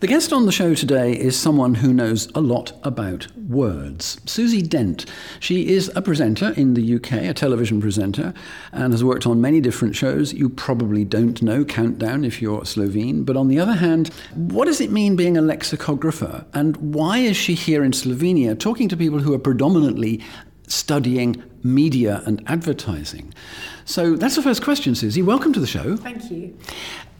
The guest on the show today is someone who knows a lot about words. Susie Dent. She is a presenter in the UK, a television presenter, and has worked on many different shows. You probably don't know Countdown if you're Slovene, but on the other hand, what does it mean being a lexicographer? And why is she here in Slovenia talking to people who are predominantly studying media and advertising? So that's the first question, Susie. Welcome to the show. Thank you.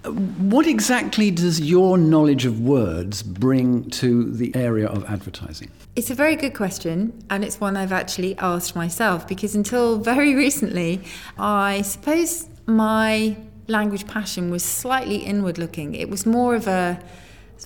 What exactly does your knowledge of words bring to the area of advertising? It's a very good question, and it's one I've actually asked myself because until very recently, I suppose my language passion was slightly inward looking. It was more of a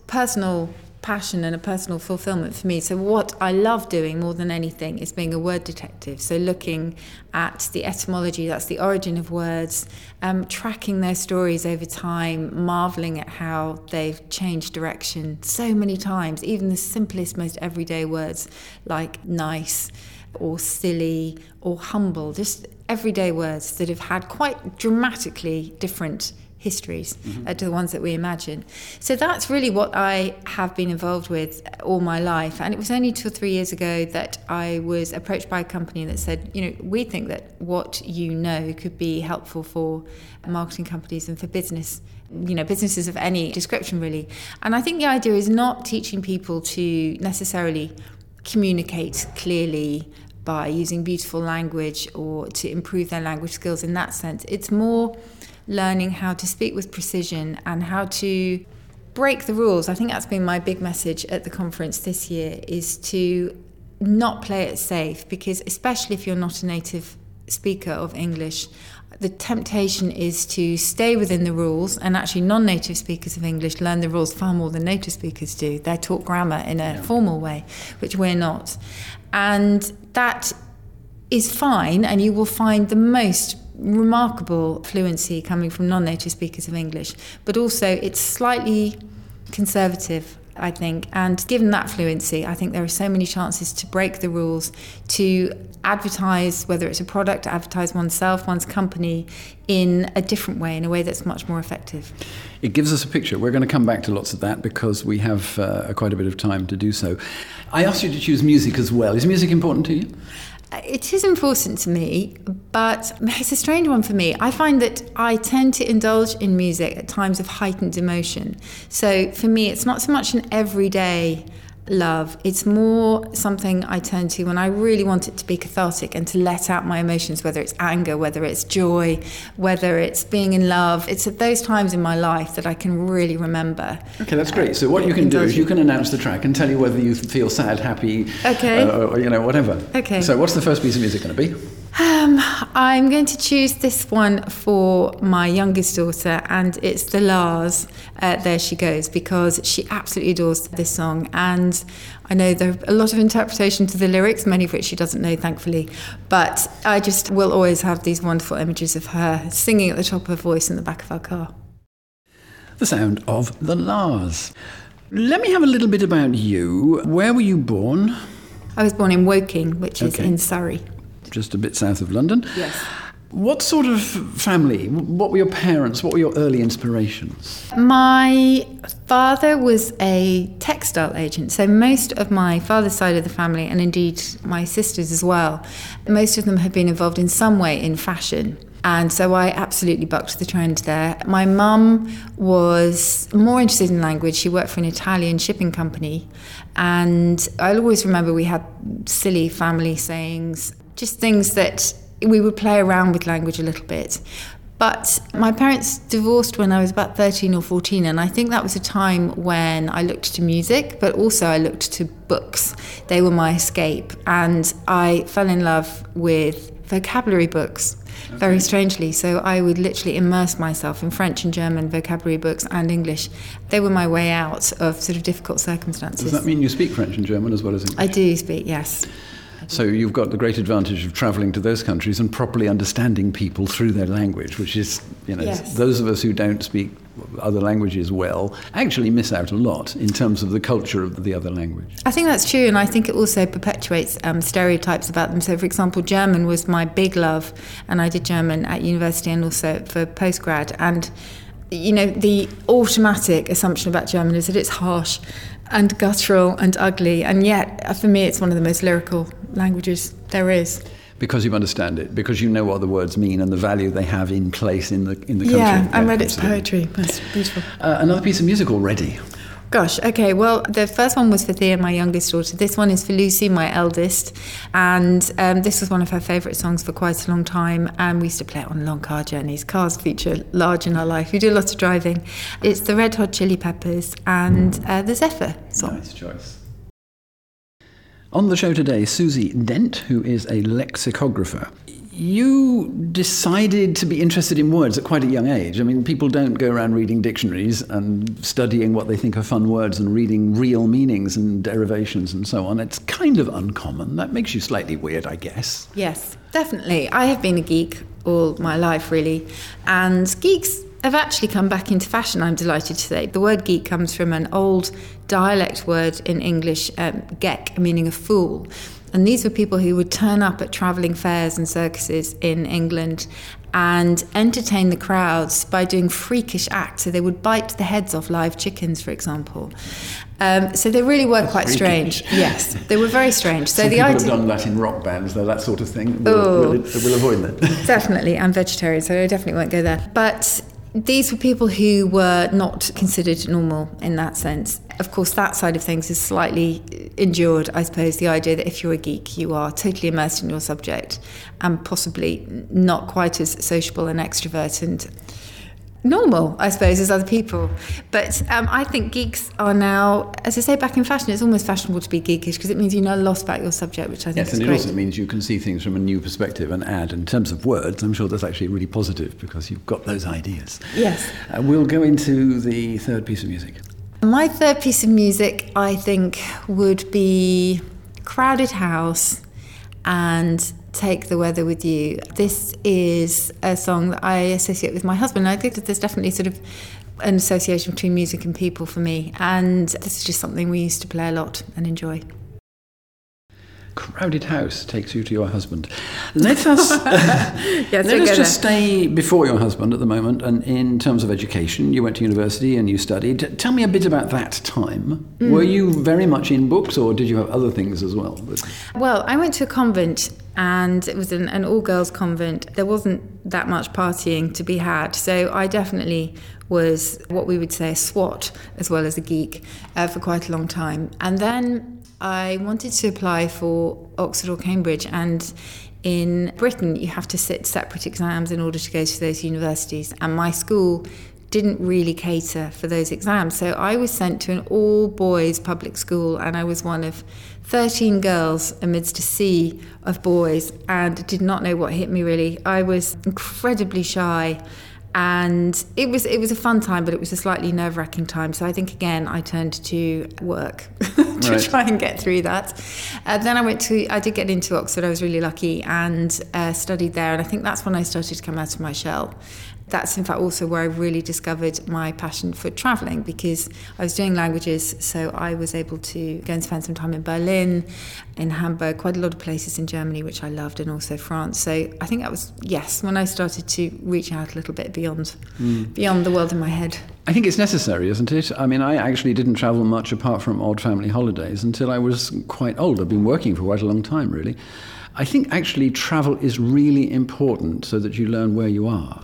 personal passion and a personal fulfillment for me. So, what I love doing more than anything is being a word detective. So, looking at the etymology, that's the origin of words, um, tracking their stories over time, marveling at how they've changed direction so many times, even the simplest, most everyday words like nice or silly or humble, just everyday words that have had quite dramatically different histories mm-hmm. uh, to the ones that we imagine. So that's really what I have been involved with all my life. And it was only two or three years ago that I was approached by a company that said, you know, we think that what you know could be helpful for marketing companies and for business you know businesses of any description really and i think the idea is not teaching people to necessarily communicate clearly by using beautiful language or to improve their language skills in that sense it's more learning how to speak with precision and how to break the rules. I think that's been my big message at the conference this year is to not play it safe because especially if you're not a native speaker of English, the temptation is to stay within the rules and actually non-native speakers of English learn the rules far more than native speakers do. They're taught grammar in a formal way, which we're not. And that is fine and you will find the most remarkable fluency coming from non native speakers of English, but also it's slightly conservative. I think, and given that fluency, I think there are so many chances to break the rules, to advertise, whether it's a product, advertise oneself, one's company, in a different way, in a way that's much more effective. It gives us a picture. We're going to come back to lots of that because we have uh, quite a bit of time to do so. I asked you to choose music as well. Is music important to you? Uh, it is important to me, but it's a strange one for me. I find that I tend to indulge in music at times of heightened emotion. So for me, it's not so much an everyday love. It's more something I turn to when I really want it to be cathartic and to let out my emotions, whether it's anger, whether it's joy, whether it's being in love. It's at those times in my life that I can really remember. Okay, that's great. So what you can do is you can announce the track and tell you whether you feel sad, happy, okay. Uh, or, you know, whatever. Okay. So what's the first piece of music going to be? Um, I'm going to choose this one for my youngest daughter, and it's the La's. Uh, there she goes, because she absolutely adores this song. And I know there are a lot of interpretation to the lyrics, many of which she doesn't know, thankfully. But I just will always have these wonderful images of her singing at the top of her voice in the back of our car. The sound of the La's. Let me have a little bit about you. Where were you born? I was born in Woking, which is okay. in Surrey just a bit south of London. Yes. What sort of family? What were your parents? What were your early inspirations? My father was a textile agent, so most of my father's side of the family, and indeed my sisters as well, most of them have been involved in some way in fashion. And so I absolutely bucked the trend there. My mum was more interested in language. She worked for an Italian shipping company. And I'll always remember we had silly family sayings just things that we would play around with language a little bit. But my parents divorced when I was about 13 or 14, and I think that was a time when I looked to music, but also I looked to books. They were my escape, and I fell in love with vocabulary books. Okay. Very strangely. So I would literally immerse myself in French and German vocabulary books and English. They were my way out of sort of difficult circumstances. Does that mean you speak French and German as well as English? I do speak, yes. So you've got the great advantage of travelling to those countries and properly understanding people through their language, which is, you know, yes. those of us who don't speak other languages well actually miss out a lot in terms of the culture of the other language. I think that's true, and I think it also perpetuates um, stereotypes about them. So, for example, German was my big love, and I did German at university and also for postgrad. And you know, the automatic assumption about German is that it's harsh and guttural and ugly, and yet uh, for me, it's one of the most lyrical languages there is. Because you understand it, because you know what the words mean and the value they have in place in the in the country. Yeah, I read its poetry. That's beautiful. Uh, another piece of music already. Gosh, okay. Well, the first one was for Thea, my youngest daughter. This one is for Lucy, my eldest. And um, this was one of her favourite songs for quite a long time. And we used to play it on long car journeys. Cars feature large in our life. We do a lot of driving. It's the Red Hot Chili Peppers and uh, the Zephyr song. Nice choice. On the show today, Susie Dent, who is a lexicographer you decided to be interested in words at quite a young age. I mean, people don't go around reading dictionaries and studying what they think are fun words and reading real meanings and derivations and so on. It's kind of uncommon. That makes you slightly weird, I guess. Yes, definitely. I have been a geek all my life, really. And geeks have actually come back into fashion, I'm delighted to say. The word geek comes from an old dialect word in English, um, geck, meaning a fool. And these were people who would turn up at travelling fairs and circuses in England and entertain the crowds by doing freakish acts. So they would bite the heads off live chickens, for example. Um, so they really were That's quite freakish. strange. Yes, they were very strange. So Some the people idea- have done that in rock bands, though that sort of thing. We'll, oh, we'll, we'll avoid that. definitely, I'm vegetarian, so I definitely won't go there. But these were people who were not considered normal in that sense. Of course, that side of things is slightly endured, I suppose, the idea that if you're a geek, you are totally immersed in your subject and possibly not quite as sociable and extrovert and normal, I suppose, as other people. But um, I think geeks are now, as I say, back in fashion. It's almost fashionable to be geekish because it means you know a lot about your subject, which I think yes, is and great. it also means you can see things from a new perspective and add. In terms of words, I'm sure that's actually really positive because you've got those ideas. Yes. Uh, we'll go into the third piece of music. My third piece of music, I think, would be Crowded House and Take the Weather with You. This is a song that I associate with my husband. I think that there's definitely sort of an association between music and people for me. And this is just something we used to play a lot and enjoy. Crowded house takes you to your husband. Let us yes, let us just stay before your husband at the moment. And in terms of education, you went to university and you studied. Tell me a bit about that time. Mm. Were you very much in books, or did you have other things as well? Well, I went to a convent and it was an, an all girls convent. There wasn't that much partying to be had. So I definitely was what we would say a swot as well as a geek uh, for quite a long time. And then I wanted to apply for Oxford or Cambridge, and in Britain, you have to sit separate exams in order to go to those universities. And my school didn't really cater for those exams. So I was sent to an all boys public school, and I was one of 13 girls amidst a sea of boys and did not know what hit me really. I was incredibly shy and it was it was a fun time, but it was a slightly nerve wracking time. So I think again I turned to work to right. try and get through that. Uh, then I went to I did get into Oxford. I was really lucky and uh, studied there, and I think that's when I started to come out of my shell that's in fact also where I really discovered my passion for traveling because I was doing languages, so I was able to go and spend some time in Berlin, in Hamburg, quite a lot of places in Germany, which I loved, and also France. So I think that was yes when I started to reach out a little bit beyond mm. beyond the world in my head. I think it's necessary, isn't it? I mean, I actually didn't travel much apart from odd family holidays until I was quite old. I've been working for quite a long time, really. I think actually travel is really important so that you learn where you are.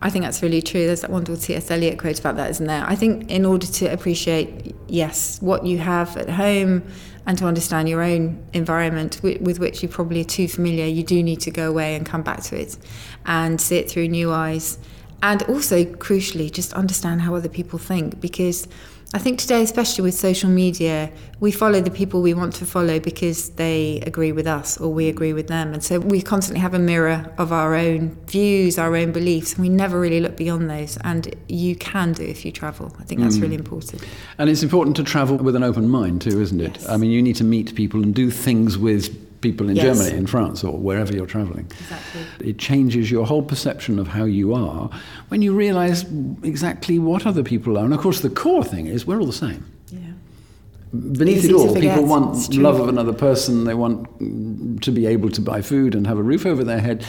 I think that's really true. There's that wonderful T.S. Eliot quote about that, isn't there? I think in order to appreciate, yes, what you have at home and to understand your own environment with, with, which you probably are too familiar, you do need to go away and come back to it and see it through new eyes. And also, crucially, just understand how other people think because I think today, especially with social media, we follow the people we want to follow because they agree with us or we agree with them. And so we constantly have a mirror of our own views, our own beliefs, and we never really look beyond those. And you can do if you travel. I think that's mm. really important. And it's important to travel with an open mind too, isn't it? Yes. I mean, you need to meet people and do things with people in yes. Germany, in France, or wherever you're traveling. Exactly. It changes your whole perception of how you are when you realize exactly what other people are. And of course, the core thing is we're all the same. Yeah. beneath Easy it all, people want love of another person. They want to be able to buy food and have a roof over their head,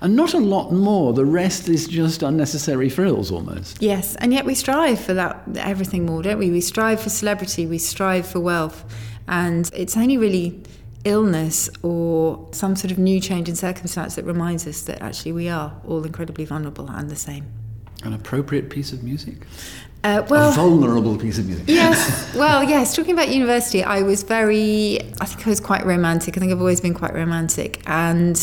and not a lot more. The rest is just unnecessary frills, almost. Yes, and yet we strive for that everything more, don't we? We strive for celebrity, we strive for wealth, and it's only really illness or some sort of new change in circumstance that reminds us that actually we are all incredibly vulnerable and the same. An appropriate piece of music, Uh, a vulnerable piece of music. yes. Well, yes. Talking about university, I was very. I think I was quite romantic. I think I've always been quite romantic, and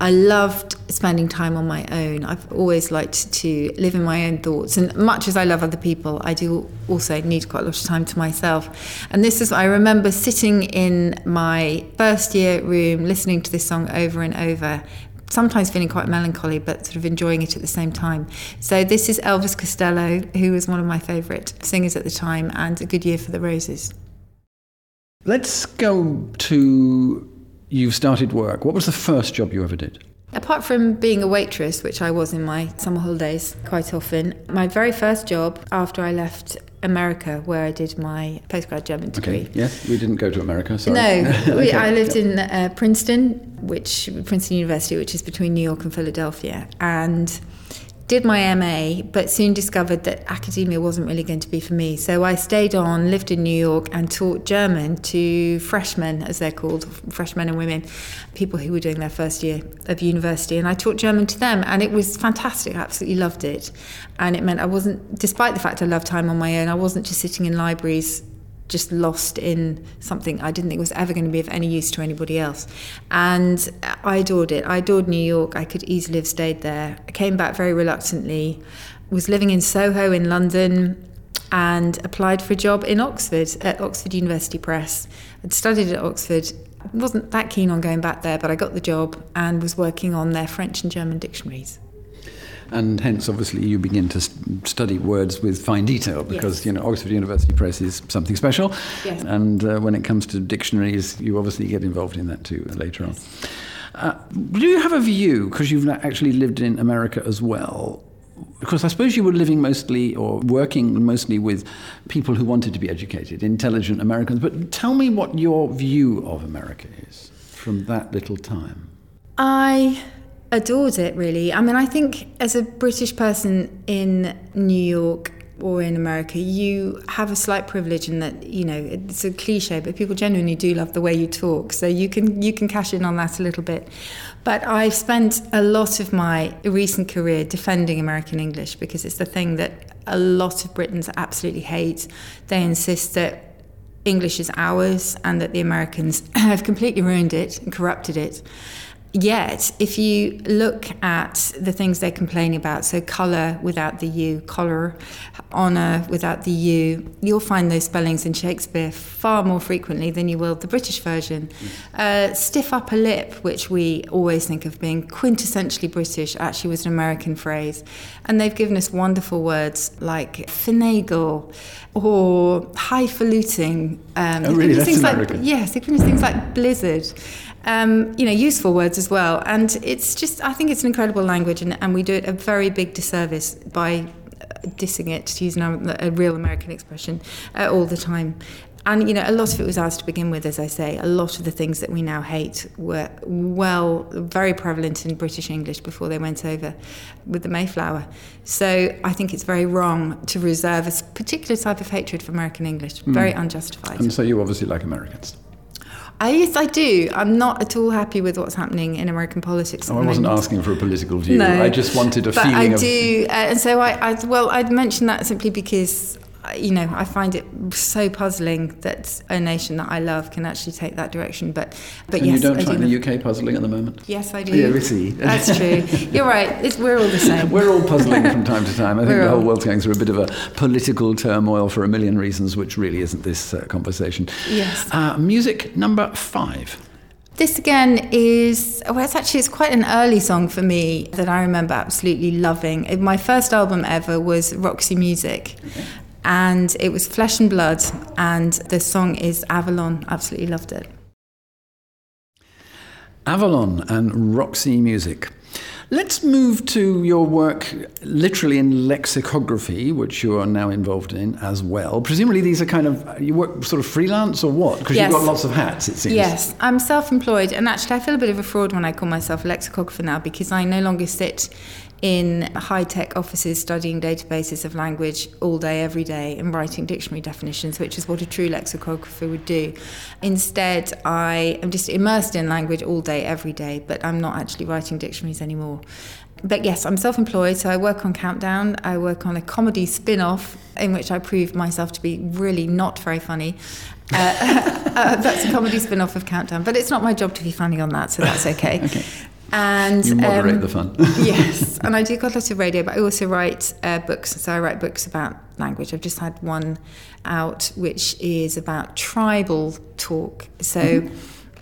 I loved spending time on my own. I've always liked to live in my own thoughts, and much as I love other people, I do also need quite a lot of time to myself. And this is. I remember sitting in my first year room, listening to this song over and over, sometimes feeling quite melancholy, but sort of enjoying it at the same time. So this is Elvis Costello, who was one of my favourite singers at the time, and a good year for the Roses. Let's go to you've started work. What was the first job you ever did? Apart from being a waitress, which I was in my summer holidays quite often, my very first job after I left America, where I did my postgrad German degree. Okay. Yes, we didn't go to America. Sorry. No, we, I lived in uh, Princeton, which Princeton University, which is between New York and Philadelphia, and did my MA, but soon discovered that academia wasn't really going to be for me. So I stayed on, lived in New York, and taught German to freshmen, as they're called, freshmen and women, people who were doing their first year of university. And I taught German to them, and it was fantastic. I absolutely loved it. And it meant I wasn't, despite the fact I loved time on my own, I wasn't just sitting in libraries just lost in something I didn't think was ever going to be of any use to anybody else. And I adored it. I adored New York. I could easily have stayed there. I came back very reluctantly, was living in Soho in London, and applied for a job in Oxford at Oxford University Press. I'd studied at Oxford. Wasn't that keen on going back there, but I got the job and was working on their French and German dictionaries. And hence, obviously, you begin to s- study words with fine detail because Yes. you know Oxford University Press is something special. Yes. And uh, when it comes to dictionaries, you obviously get involved in that too later on. Uh, do you have a view because you've actually lived in America as well? Because I suppose you were living mostly or working mostly with people who wanted to be educated, intelligent Americans. But tell me what your view of America is from that little time. I adored it really. I mean, I think as a British person in New York or in America, you have a slight privilege in that, you know, it's a cliche, but people genuinely do love the way you talk. So you can you can cash in on that a little bit. But I've spent a lot of my recent career defending American English because it's the thing that a lot of Britons absolutely hate. They insist that English is ours and that the Americans have completely ruined it and corrupted it. Yet, if you look at the things they're complaining about, so colour without the U, collar, honour without the U, you'll find those spellings in Shakespeare far more frequently than you will the British version. Uh, stiff upper lip, which we always think of being quintessentially British, actually was an American phrase. And they've given us wonderful words like finagle or highfalutin. Um, Oh, really? they've given us That's things like- American. Yes, they've given us things like blizzard. Um, you know, useful words as well. And it's just, I think it's an incredible language, and, and we do it a very big disservice by uh, dissing it, to use an, a real American expression, uh, all the time. And, you know, a lot of it was ours to begin with, as I say. A lot of the things that we now hate were well, very prevalent in British English before they went over with the Mayflower. So I think it's very wrong to reserve a particular type of hatred for American English. Very unjustified. And so you obviously like Americans. I, yes, I do. I'm not at all happy with what's happening in American politics. Oh, I wasn't moment. asking for a political view. No, I just wanted a but feeling I of. do, uh, and so I, I. Well, I'd mention that simply because, you know, I find it so puzzling that a nation that I love can actually take that direction. But, but And yes, you don't I do find love- the UK puzzling at the moment? Yes, I do. Yeah, we see. That's true. You're right. It's, we're all the same. We're all puzzling from time to time. I think We're the whole all- world's going through a bit of a political turmoil for a million reasons, which really isn't this uh, conversation. Yes. Uh, music number five. This again is well, it's actually it's quite an early song for me that I remember absolutely loving. My first album ever was Roxy Music, and it was Flesh and Blood, and the song is Avalon. Absolutely loved it. Avalon and Roxy Music. Let's move to your work literally in lexicography, which you are now involved in as well. Presumably, these are kind of, you work sort of freelance or what? Because Yes. you've got lots of hats, it seems. Yes, I'm self employed, and actually, I feel a bit of a fraud when I call myself a lexicographer now because I no longer sit in high tech offices studying databases of language all day, every day, and writing dictionary definitions, which is what a true lexicographer would do. Instead, I am just immersed in language all day, every day, but I'm not actually writing dictionaries anymore. But yes, I'm self employed, so I work on Countdown. I work on a comedy spin off in which I prove myself to be really not very funny. Uh, uh, that's a comedy spin off of Countdown, but it's not my job to be funny on that, so that's okay. Okay. And You moderate um, the fun. yes, and I do quite a lot of radio, but I also write uh, books. So I write books about language. I've just had one out, which is about tribal talk. So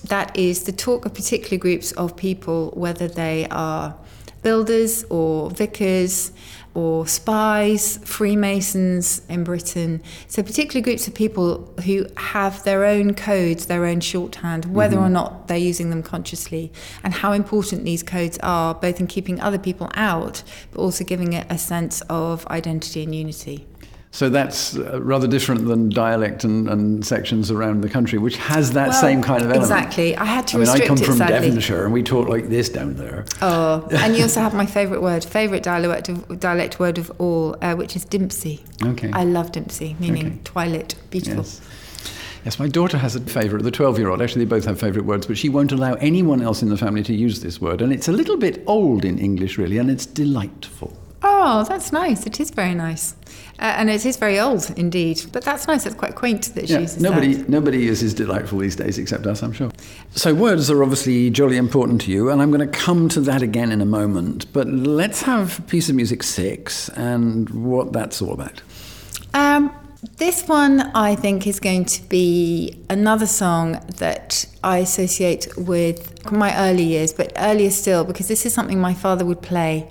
that is the talk of particular groups of people, whether they are builders or vicars or spies, Freemasons in Britain. So, particularly groups of people who have their own codes, their own shorthand, whether mm-hmm. or not they're using them consciously, and how important these codes are, both in keeping other people out, but also giving it a sense of identity and unity. So that's uh, rather different than dialect and, and sections around the country, which has that Well, same kind of element. Exactly. I had to I mean, I come it from sadly. Devonshire and we talk like this down there. Oh, and you also have my favourite word, favourite dialect of, dialect word of all, uh, which is Dimpsey. Okay. I love Dimpsey, meaning Okay. twilight, beautiful. Yes. Yes, my daughter has a favourite, the 12 year old. Actually, they both have favourite words, but she won't allow anyone else in the family to use this word. And it's a little bit old in English, really, and it's delightful. Oh, that's nice. It is very nice. Uh, and it is very old indeed. But that's nice. It's quite quaint that she Yeah, uses nobody, that. nobody is as delightful these days except us, I'm sure. So, words are obviously jolly important to you, and I'm going to come to that again in a moment. But let's have piece of music six and what that's all about. Um, this one, I think, is going to be another song that I associate with my early years, but earlier still, because this is something my father would play.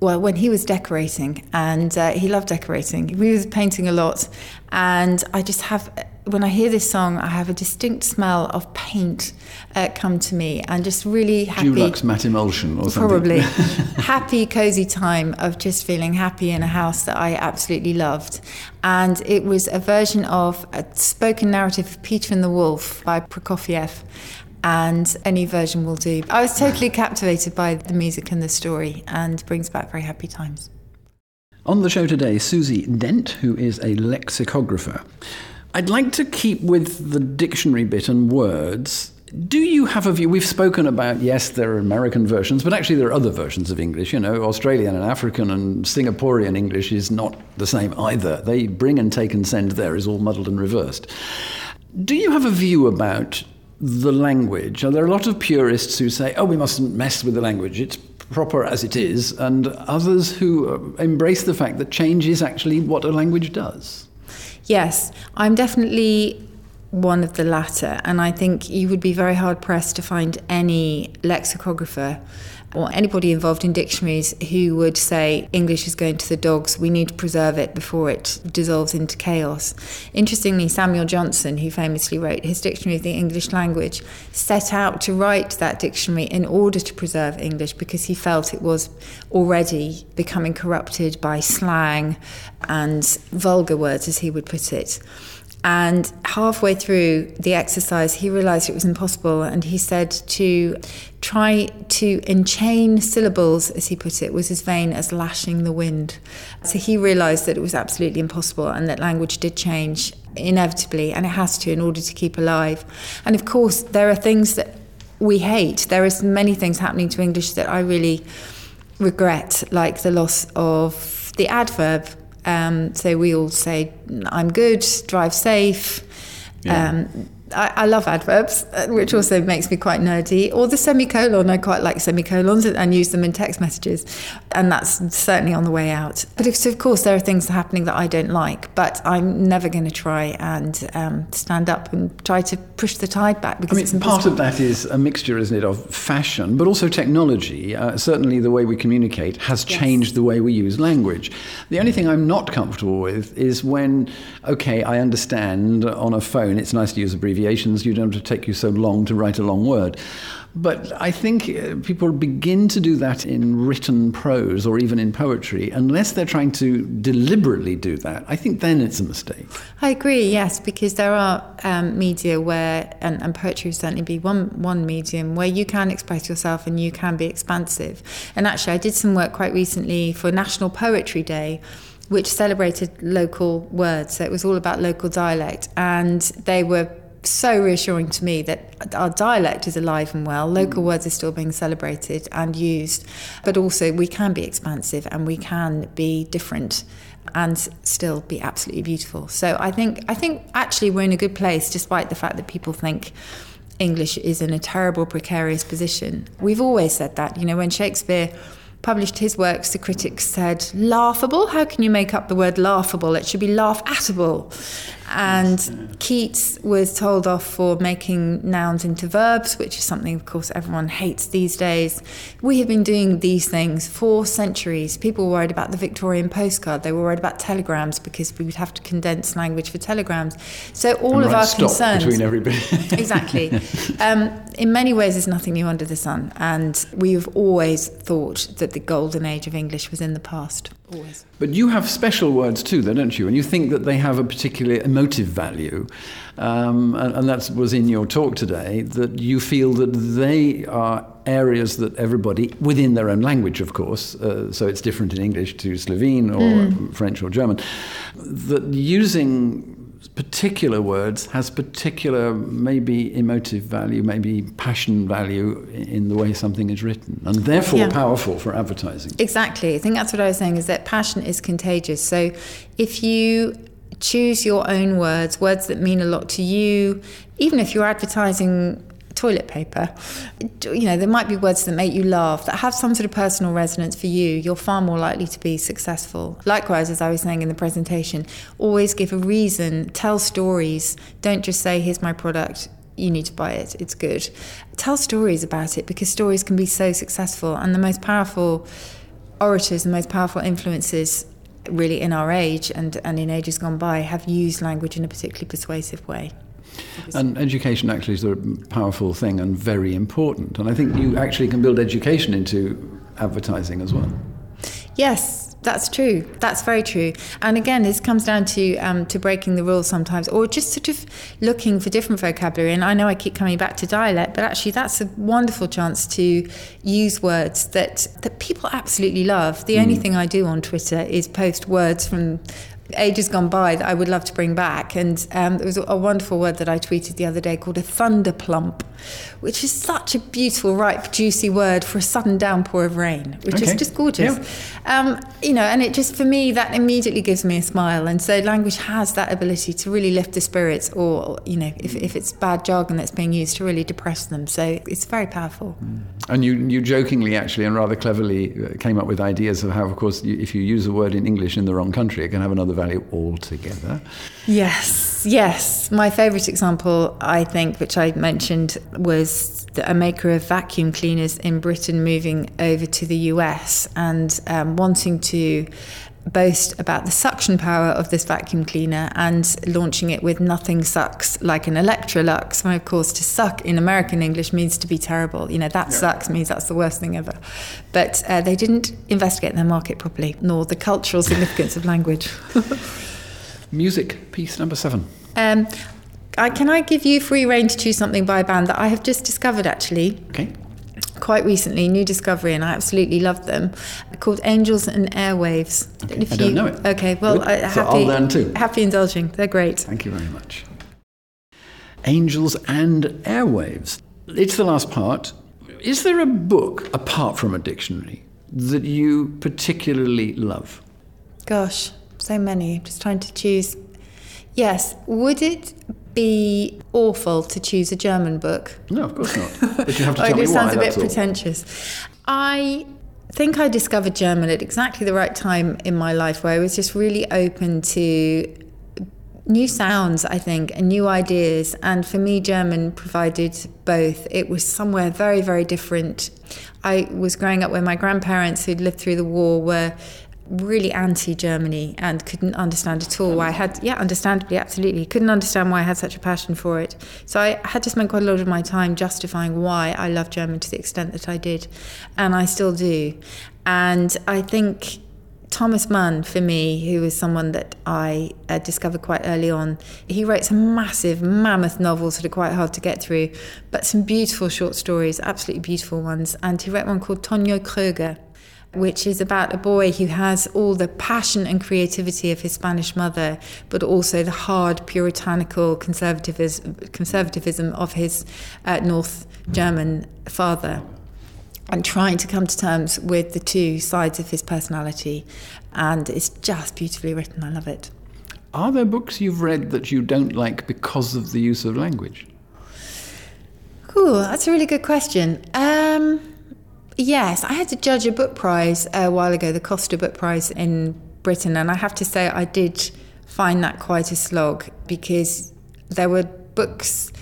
Well, when he was decorating, and uh, he loved decorating, he was painting a lot, and I just have, when I hear this song, I have a distinct smell of paint uh, come to me, and just really happy. Dulux matte emulsion or something. Probably. happy, cozy time of just feeling happy in a house that I absolutely loved. And it was a version of a spoken narrative of Peter and the Wolf by Prokofiev. And any version will do. I was totally captivated by the music and the story and brings back very happy times. On the show today, Susie Dent, who is a lexicographer. I'd like to keep with the dictionary bit and words. Do you have a view? We've spoken about, yes, there are American versions, but actually there are other versions of English. You know, Australian and African and Singaporean English is not the same either. They bring and take and send there is all muddled and reversed. Do you have a view about the language? Are there a lot of purists who say, oh, we mustn't mess with the language, it's proper as it is, and others who uh, embrace the fact that change is actually what a language does? Yes, I'm definitely one of the latter, and I think you would be very hard pressed to find any lexicographer or anybody involved in dictionaries who would say English is going to the dogs, we need to preserve it before it dissolves into chaos. Interestingly, Samuel Johnson, who famously wrote his Dictionary of the English Language, set out to write that dictionary in order to preserve English because he felt it was already becoming corrupted by slang and vulgar words, as he would put it. And halfway through the exercise, he realized it was impossible. And he said to try to enchain syllables, as he put it, was as vain as lashing the wind. So he realized that it was absolutely impossible and that language did change inevitably, and it has to in order to keep alive. And of course, there are things that we hate. There are many things happening to English that I really regret, like the loss of the adverb. Um, so we all say, I'm good, drive safe. Yeah. Um, I, I love adverbs, uh, which also makes me quite nerdy. Or the semicolon, I quite like semicolons and use them in text messages. And that's certainly on the way out. But of course, there are things happening that I don't like, but I'm never going to try and um, stand up and try to push the tide back I mean, it's part of that is a mixture, isn't it, of fashion, but also technology. Uh, certainly, the way we communicate has Yes. changed the way we use language. The only thing I'm not comfortable with is when, okay, I understand on a phone it's nice to use abbreviations abbreviations, you don't have to take you so long to write a long word. But I think uh, people begin to do that in written prose or even in poetry, unless they're trying to deliberately do that. I think then it's a mistake. I agree, yes, because there are um, media where, and, and poetry would certainly be one, one medium, where you can express yourself and you can be expansive. And actually, I did some work quite recently for National Poetry Day which celebrated local words. So it was all about local dialect. And they were so reassuring to me that our dialect is alive and well. Local mm. words are still being celebrated and used, but also we can be expansive and we can be different and still be absolutely beautiful. So I think I think actually we're in a good place, despite the fact that people think. English is in a terrible, precarious position. We've always said that. You know, when Shakespeare published his works, the critics said, laughable? How can you make up the word laughable? It should be laugh atable. And Keats was told off for making nouns into verbs, which is something, of course, everyone hates these days. We have been doing these things for centuries. People were worried about the Victorian postcard. They were worried about telegrams because we would have to condense language for telegrams. So all and of our concerns between everybody. exactly. Um, in many ways, there's nothing new under the sun, and we've always thought that the golden age of English was in the past. Always. But you have special words too, though, don't you? And you think that they have a particular emotive value. Um, and, and that was in your talk today, that you feel that they are areas that everybody, within their own language, of course, uh, so it's different in English to Slovene or mm. French or German, that using particular words has particular maybe emotive value, maybe passion value in the way something is written, and therefore yeah. powerful for advertising. Exactly. I think that's what I was saying is that passion is contagious. So if you choose your own words, words that mean a lot to you, even if you're advertising toilet paper. You know, there might be words that make you laugh, that have some sort of personal resonance for you. You're far more likely to be successful. Likewise, as I was saying in the presentation, always give a reason, tell stories. Don't just say, here's my product, you need to buy it, it's good. Tell stories about it because stories can be so successful. And the most powerful orators, the most powerful influences really in our age and, and in ages gone by have used language in a particularly persuasive way. And education actually is a powerful thing and very important. And I think you actually can build education into advertising as well. Yes, that's true. That's very true. And again, this comes down to um, to breaking the rules sometimes, or just sort of looking for different vocabulary. And I know I keep coming back to dialect, but actually, that's a wonderful chance to use words that that people absolutely love. The mm. only thing I do on Twitter is post words from ages gone by that I would love to bring back. And um, there was a wonderful word that I tweeted the other day called a thunder plump, which is such a beautiful, ripe, juicy word for a sudden downpour of rain, which okay. is just gorgeous. Yeah. Um, you know, and it just, for me, that immediately gives me a smile. And so language has that ability to really lift the spirits, or, you know, if, if it's bad jargon that's being used, to really depress them. So it's very powerful. Mm. And you, you jokingly, actually, and rather cleverly uh, came up with ideas of how, of course, you, if you use a word in English in the wrong country, it can have another value altogether. Yes, yes. My favourite example, I think, which I mentioned, was a maker of vacuum cleaners in Britain moving over to the US and um, wanting to boast about the suction power of this vacuum cleaner and launching it with nothing sucks like an Electrolux. And of course, to suck in American English means to be terrible. You know, that yeah. sucks means that's the worst thing ever. But uh, they didn't investigate their market properly, nor the cultural significance of language. Music, piece number seven. Um, I, can I give you free reign to choose something by a band that I have just discovered actually? Okay quite recently, new discovery, and I absolutely love them, called Angels and Airwaves. Okay. If I don't know it. Okay, well, I, happy, so I'll learn too. Happy indulging. They're great. Thank you very much. Angels and Airwaves. It's the last part. Is there a book, apart from a dictionary, that you particularly love? Gosh, so many. I'm just trying to choose. Yes. Would it be awful to choose a German book. No, of course not. But you have to oh, tell me why. It sounds a bit pretentious. I think I discovered German at exactly the right time in my life where I was just really open to new sounds, I think, and new ideas. And for me, German provided both. It was somewhere very, very different. I was growing up where my grandparents, who'd lived through the war, were really anti-Germany and couldn't understand at all why I had, yeah, understandably, absolutely, couldn't understand why I had such a passion for it. So I had to spend quite a lot of my time justifying why I love German to the extent that I did, and I still do. And I think Thomas Mann, for me, who is someone that I uh, discovered quite early on, he wrote some massive, mammoth novels that are quite hard to get through, but some beautiful short stories, absolutely beautiful ones. And he wrote one called Tonio Kröger, which is about a boy who has all the passion and creativity of his Spanish mother, but also the hard, puritanical conservatism, conservatism of his uh, North German father and trying to come to terms with the two sides of his personality. And it's just beautifully written. I love it. Are there books you've read that you don't like because of the use of language? Cool, that's a really good question. Um, yes, I had to judge a book prize a while ago, the Costa Book Prize in Britain, and I have to say I did find that quite a slog because there were books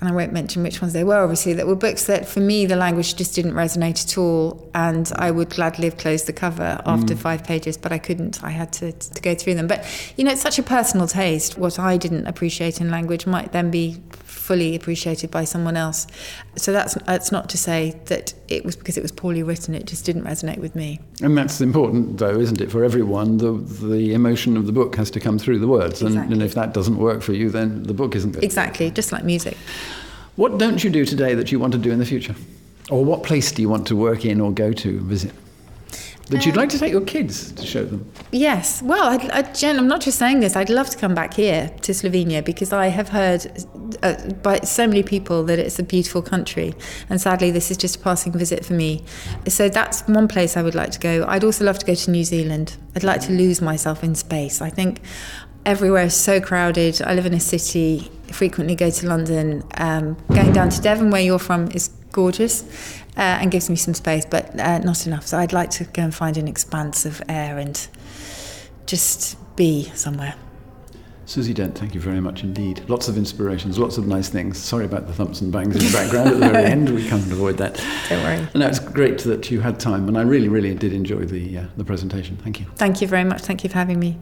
and I won't mention which ones they were, obviously, that were books that for me the language just didn't resonate at all. And I would gladly have closed the cover after mm. five pages, but I couldn't. I had to, to go through them. But, you know, it's such a personal taste. What I didn't appreciate in language might then be fully appreciated by someone else. So that's that's not to say that it was because it was poorly written. It just didn't resonate with me. And that's important, though, isn't it? For everyone, the the emotion of the book has to come through the words, exactly. and, and if that doesn't work for you, then the book isn't good. Exactly, just like music. What don't you do today that you want to do in the future? Or what place do you want to work in or go to visit? That you'd like to take your kids to show them? Yes. Well, I'd, I'd, Jen, I'm not just saying this. I'd love to come back here to Slovenia because I have heard uh, by so many people that it's a beautiful country. And sadly, this is just a passing visit for me. So that's one place I would like to go. I'd also love to go to New Zealand. I'd like to lose myself in space. I think everywhere is so crowded. I live in a city, frequently go to London. Um, going down to Devon, where you're from, is gorgeous uh, and gives me some space, but uh, not enough. So I'd like to go and find an expanse of air and just be somewhere. Susie Dent, thank you very much indeed. Lots of inspirations, lots of nice things. Sorry about the thumps and bangs in the background at the very end. We can't avoid that. Don't worry. No, it's great that you had time, and I really, really did enjoy the uh, the presentation. Thank you. Thank you very much. Thank you for having me.